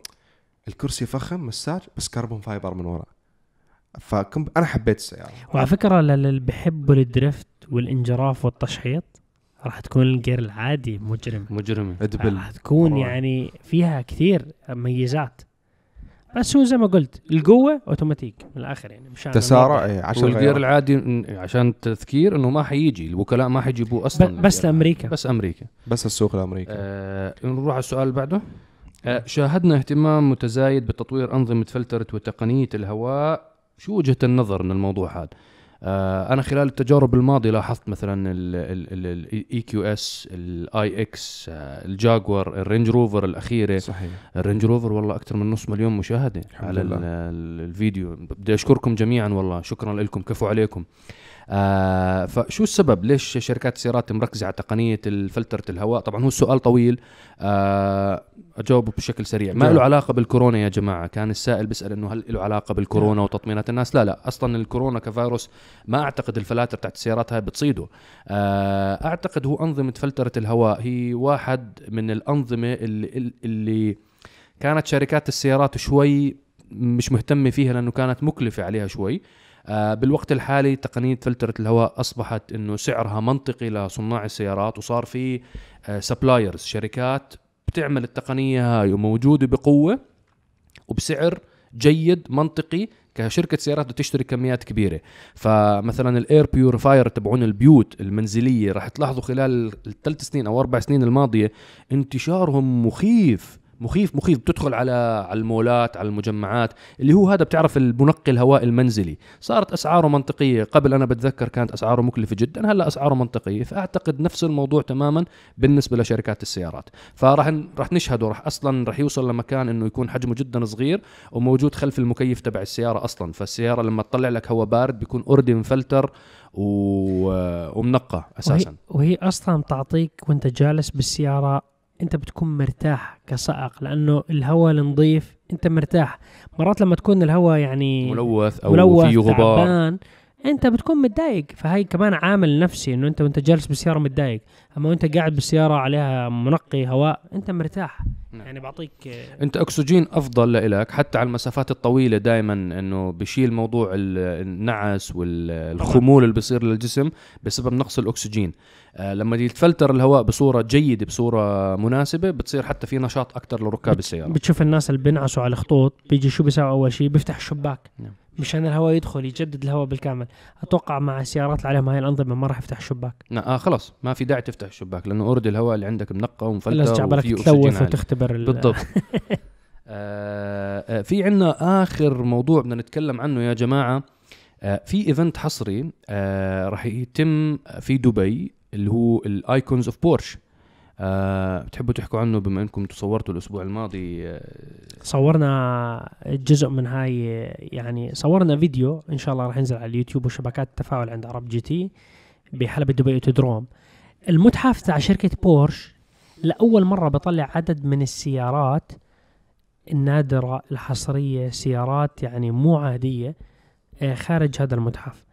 C: الكرسي فخم مساج بس carbon fiber من ورا فكم أنا حبيت السيارة.
B: وعلى فكرة لل- اللي بحبوا ال drift والانجراف والتشحيط راح تكون ال gear العادي مجرم.
A: مجرمه
C: ادبل
B: راح تكون
C: مرة.
B: يعني فيها كثير ميزات. بس هو زي ما قلت القوة اوتوماتيك من الآخر يعني مشان
C: تسارع. إيه، 10
A: وال
C: gear
A: العادي عشان تذكير إنه ما حيجي الوكلاء ما حيجيبوه
B: أصلا. بس لأمريكا.
A: بس أمريكا.
C: بس السوق الامريكي
A: آه نروح على السؤال اللي بعده. شاهدنا اهتمام متزايد بتطوير أنظمة فلتره وتقنية الهواء. شو وجهة النظر من الموضوع هذا؟ آه أنا خلال التجارب الماضية لاحظت مثلا ال EQS ال iX الجاكوار الرينج روفر الأخيرة.
C: صحيح.
A: الرينج روفر والله أكثر من نص مليون
C: مشاهدة
A: على الفيديو. بدي أشكركم جميعا والله. شكرا لكم. كفو عليكم. آه فشو السبب؟ ليش شركات السيارات مركزة على تقنية فلتره الهواء؟ طبعا هو السؤال طويل. آه اجاوبه بشكل سريع. ما. له علاقة بالكورونا يا جماعة؟ كان السائل بيسأل إنه هل له علاقة بالكورونا وتطمينات الناس؟ لا لا. أصلا الكورونا كفيروس ما أعتقد الفلاتر تاعت السيارات هاي بتصيده. آه أعتقد هو أنظمة فلترة الهواء. هي واحد من الأنظمة اللي, اللي كانت شركات السيارات شوي مش مهتمة فيها لأنه كانت مكلفة عليها شوي. بالوقت الحالي تقنية فلترة الهواء أصبحت إنه سعرها منطقي لصناع السيارات وصار في suppliers شركات بتعمل التقنية هاي وموجودة بقوة وبسعر جيد منطقي كشركة سيارات بدها تشتري كميات كبيرة. فمثلا ال air purifier تبعون البيوت المنزلية راح تلاحظوا خلال الثلاث سنين أو أربع سنين الماضية انتشارهم مخيف. مخيف مخيف. بتدخل على على المولات على المجمعات اللي هو هذا بتعرف المنقي الهواء المنزلي. صارت أسعاره منطقية. قبل أنا بتذكر كانت أسعاره مكلفة جدا هلأ أسعاره منطقية. فأعتقد نفس الموضوع تماما بالنسبة لشركات السيارات. فراح راح نشهده. راح أصلا راح يوصل لمكان إنه يكون حجمه جدا صغير وموجود خلف المكيف تبع السيارة أصلا. فالسيارة لما تطلع لك هواء بارد بيكون اوريدي مفلتر و... ومنقى
B: وهي,
A: أساسا
B: وهي أصلا تعطيك وأنت جالس بالسيارة أنت بتكون مرتاح كسائق لأنه الهواء النظيف أنت مرتاح. مرات لما تكون الهواء يعني
A: ملوث أو
B: ملوث
A: فيه غبار
B: تعبان أنت بتكون متضايق. فهي كمان عامل نفسي إنه أنت وأنت جالس بالسيارة متضايق. أما وأنت قاعد بالسيارة عليها منقي هواء أنت مرتاح.
A: نعم.
B: يعني بعطيك
A: أنت أكسجين أفضل لك حتى على المسافات الطويلة دائما إنه بشيل موضوع ال- النعس والخمول اللي بيصير للجسم بسبب نقص الأكسجين آه لما يتفلتر الهواء بصورة جيدة بصورة مناسبة بتصير حتى في نشاط أكثر لركاب السيارة
B: بتشوف الناس اللي بينعسوا على الخطوط بيجي شو بيساوي أول شيء بيفتح الشباك
A: نعم.
B: مشان الهواء يدخل يجدد الهواء بالكامل. أتوقع مع السيارات اللي عليهم هاي الأنظمة ما راح يفتح الشباك.
A: لا آه خلاص. ما في داعي تفتح الشباك لأنه already الهواء اللي عندك منقى ومفلتر أكسجين
B: تلوث. وتختبر ال-
A: بالضبط. آه آه، في عنا آخر موضوع بدنا نتكلم عنه يا جماعة. آه في event حصري آه راح يتم في دبي اللي هو ال Icons of Porsche آه بتحبوا تحكوا عنه بما إنكم تصورتوا الأسبوع الماضي آه
B: صورنا جزء من هاي يعني صورنا فيديو إن شاء الله راح ينزل على اليوتيوب وشبكات التفاعل عند عرب GT بحلبة دبي Autodrome المتحف تاع شركة بورش لأول مرة بطلع عدد من السيارات النادرة الحصرية سيارات يعني مو عادية آه، خارج هذا المتحف.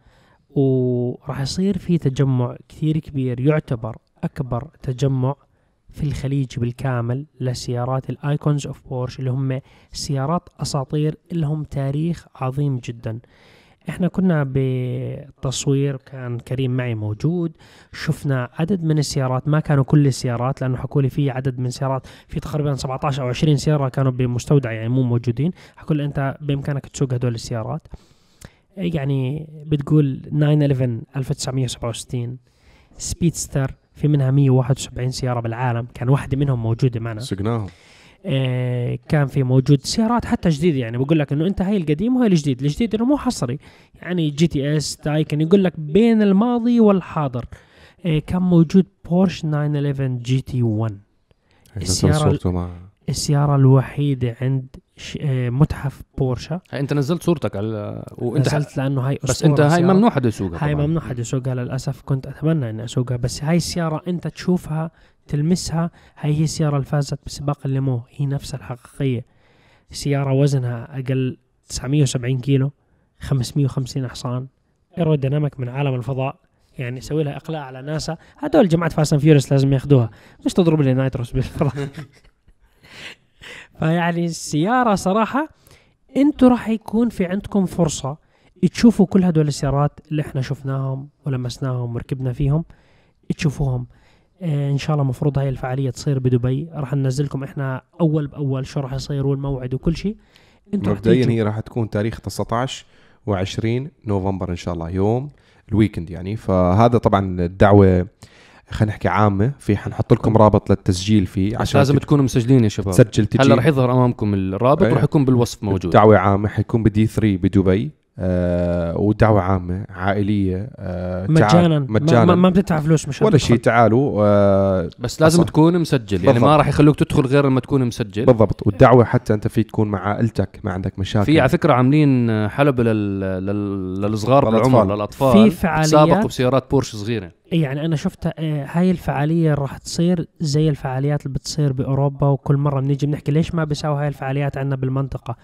B: وراح يصير في تجمع كثير كبير يعتبر أكبر تجمع في الخليج بالكامل لسيارات ال Icons of Porsche اللي هم سيارات أساطير لهم تاريخ عظيم جدا. إحنا كنا بتصوير كان كريم معي موجود. شفنا عدد من السيارات ما كانوا كل السيارات لأنه حكوا لي في عدد من سيارات. في تقريبا 17 أو 20 سيارة كانوا بمستودع يعني مو موجودين. حكوا لي أنت بإمكانك تسوق هدول السيارات؟ يعني بتقول 911 1967 Speedster في منها 171 سيارة بالعالم. كان واحدة منهم موجودة معنا.
C: سقناهم.
B: آه، كان في موجود سيارات حتى جديدة. يعني بقول لك إنه أنت هاي القديم وهاي الجديد. الجديد إنه مو حصري. يعني GTS Taycan يقول لك بين الماضي والحاضر. آه، كان موجود بورش 911 GT 1 السيارة ال-
C: صورته مع
B: السيارة الوحيدة عند متحف
A: بورش انت نزلت صورتك على وانت
B: نزلت لأنه هاي
A: بس
B: أسطورة
A: انت هاي. ممنوع حدا يسوقها
B: هاي. ممنوع حد يسوقها للأسف كنت أتمنى إني أسوقها بس هاي السيارة أنت تشوفها تلمسها هاي هي السيارة اللي فازت بسباق لومان. هي نفسها الحقيقية. سيارة وزنها أقل 970 كيلو 550 حصان. aerodynamic من عالم الفضاء. يعني يسوي لها إقلاع على ناسا. هدول جماعة Fast and Furious لازم ياخذوها مش تضرب لي nitrous بالفضاء فيعني السيارة صراحة أنتوا راح يكون في عندكم فرصة تشوفوا كل هدول السيارات اللي إحنا شفناهم ولمسناهم وركبنا فيهم تشوفوهم. آه إن شاء الله مفروض هاي الفعالية تصير بدبي. راح ننزل لكم إحنا أول بأول شو راح يصير والموعد وكل شيء. أنتوا
C: مبدئيا. هي راح تكون تاريخ 19 و20 نوفمبر إن شاء الله يوم الويكند يعني. فهذا طبعا الدعوة خلينا نحكي عامة في حنحط لكم رابط للتسجيل فيه عشان
A: لازم تكونوا مسجلين يا شباب.
C: تسجل تجي.
A: هلا رح يظهر أمامكم الرابط
C: إيه.
A: ورح يكون بالوصف موجود.
C: دعوة عامة حيكون بدي 3 بدبي. آه ودعوة عامة عائلية آه تعال-
B: مجانا.
C: مجانا.
B: ما, ما, بتدفع فلوس مش
C: ولا شيء تعالوا آه
A: بس لازم
C: أصلاً.
A: تكون مسجل يعني ما
C: بالضبط.
A: راح يخلوك تدخل غير لما تكون مسجل.
C: بالضبط. والدعوة حتى أنت فيك تكون مع عائلتك ما عندك مشاكل.
A: في على فكرة عاملين حلبة لل... لل... للصغار
C: للأطفال.
A: بالعمر للأطفال.
B: في فعاليات-
A: سابقوا بسيارات بورش صغيرة.
B: يعني أنا شفت آه هاي الفعالية راح تصير زي الفعاليات اللي بتصير بأوروبا وكل مرة بنيجي بنحكي ليش ما بيساوي هاي الفعاليات عندنا بالمنطقة.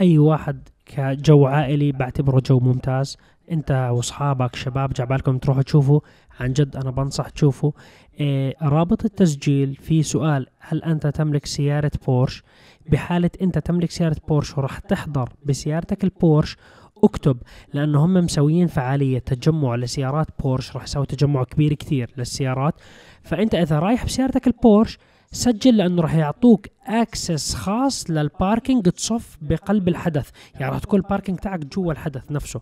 B: أي واحد كجو عائلي بعتبره جو ممتاز. انت واصحابك شباب جاي عبالكم تروحوا تشوفوا. عن جد أنا بنصح تشوفوا. إيه رابط التسجيل. في سؤال هل أنت تملك سيارة بورش؟ بحالة أنت تملك سيارة بورش وراح تحضر بسيارتك البورش اكتب لأنه هم مسويين فعالية تجمع لسيارات بورش. راح يسوي تجمع كبير كثير للسيارات. فأنت إذا رايح بسيارتك البورش سجل لأنه راح يعطوك access خاص لل parking تصف بقلب الحدث. يعني راح تكون ال parking تاعك جوا الحدث نفسه.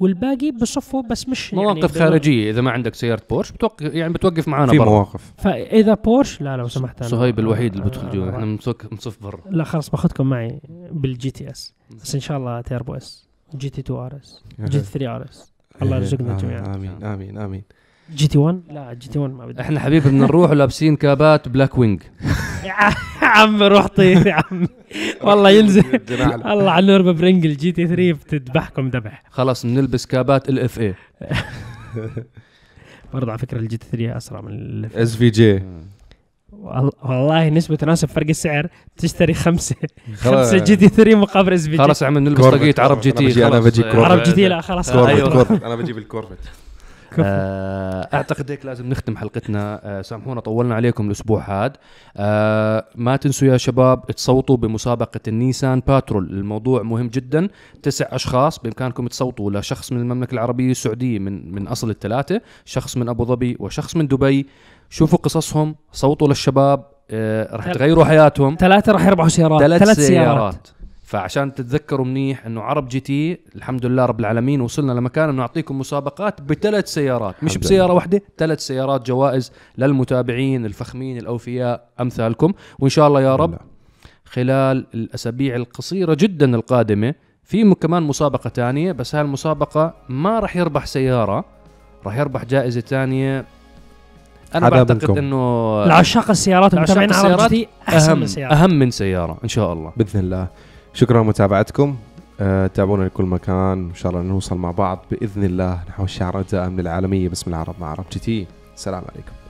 B: والباقي بصفوا بس مش
A: مواقف
B: يعني
A: خارجية. إذا ما عندك سيارة بورش بتوقف يعني بتوقف معنا
C: في
A: برا.
C: مواقف.
B: فإذا بورش لا لو سمحت أنا-
A: صهيب الوحيد اللي بدخل جوا.
B: آه،
A: إحنا بنصف برا.
B: لا خلاص باخذكم معي بال GTS بس إن شاء الله Turbo S. GT 2 RS. GT 3 RS. الله يرزقنا
C: آه،
B: جميعا.
C: آمين آمين آمين.
B: جي تي 1 لا جي تي 1 ما بدي.
A: إحنا حبيبي بدنا نروح لابسين كابات بلاك وينج.
B: يا عم روح طير يا عم والله ينزل. الله على النور ببرنج الجي تي 3 بتذبحكم ذبح.
A: خلاص بنلبس كابات الاف اي
B: برضه على فكرة الجي تي 3 أسرع من ال
C: اس في جي
B: وال- والله نسبة تناسب فرق السعر تشتري خمسة. خمسة جي تي 3 مقابل اس في جي
A: خلاص عم نلبس طاقية عرب جي تي
C: بجي- أنا
A: خلاص.
C: بجي
A: آه،
C: كورفت.
B: عرب جي تي لا خلاص.
A: أيوة.
C: أنا بجيب الكورفت
A: أعتقد هيك لازم نختم حلقتنا. آه، سامحونا طولنا عليكم الأسبوع هذا آه، ما تنسوا يا شباب تصوتوا بمسابقة النيسان باترول. الموضوع مهم جدا. تسع أشخاص بإمكانكم تصوتوا لشخص من المملكة العربية السعودية من من أصل الثلاثة شخص من أبو ظبي وشخص من دبي. شوفوا قصصهم صوتوا للشباب. آه، راح
B: تل-
A: تغيروا حياتهم.
B: ثلاثة راح يربحوا سيارات.
A: ثلاث
B: ثلاث
A: سيارات.
B: سيارات.
A: فعشان تتذكروا منيح إنه عرب GT الحمد لله رب العالمين وصلنا لمكان إنه نعطيكم مسابقات بثلاث سيارات مش
C: بسيارة.
A: واحدة ثلاث سيارات جوائز للمتابعين الفخمين الأوفياء أمثالكم وإن شاء الله يا رب
C: لا.
A: خلال الأسابيع القصيرة جدا القادمة في كمان مسابقة تانية بس هالمسابقة ما راح يربح سيارة راح يربح جائزة تانية
C: أنا
A: بعتقد. إنه
B: العشاق السيارات المتابعين عرب تي أحسن
A: اهم
B: من سيارة
A: أهم من سيارة إن شاء الله
C: بإذن الله شكرا لمتابعتكم. آه، تابعونا لكل مكان. إن شاء الله نوصل مع بعض بإذن الله. نحو الشعر اجزاء من العالميه باسم العرب مع عرب جي تي. السلام عليكم.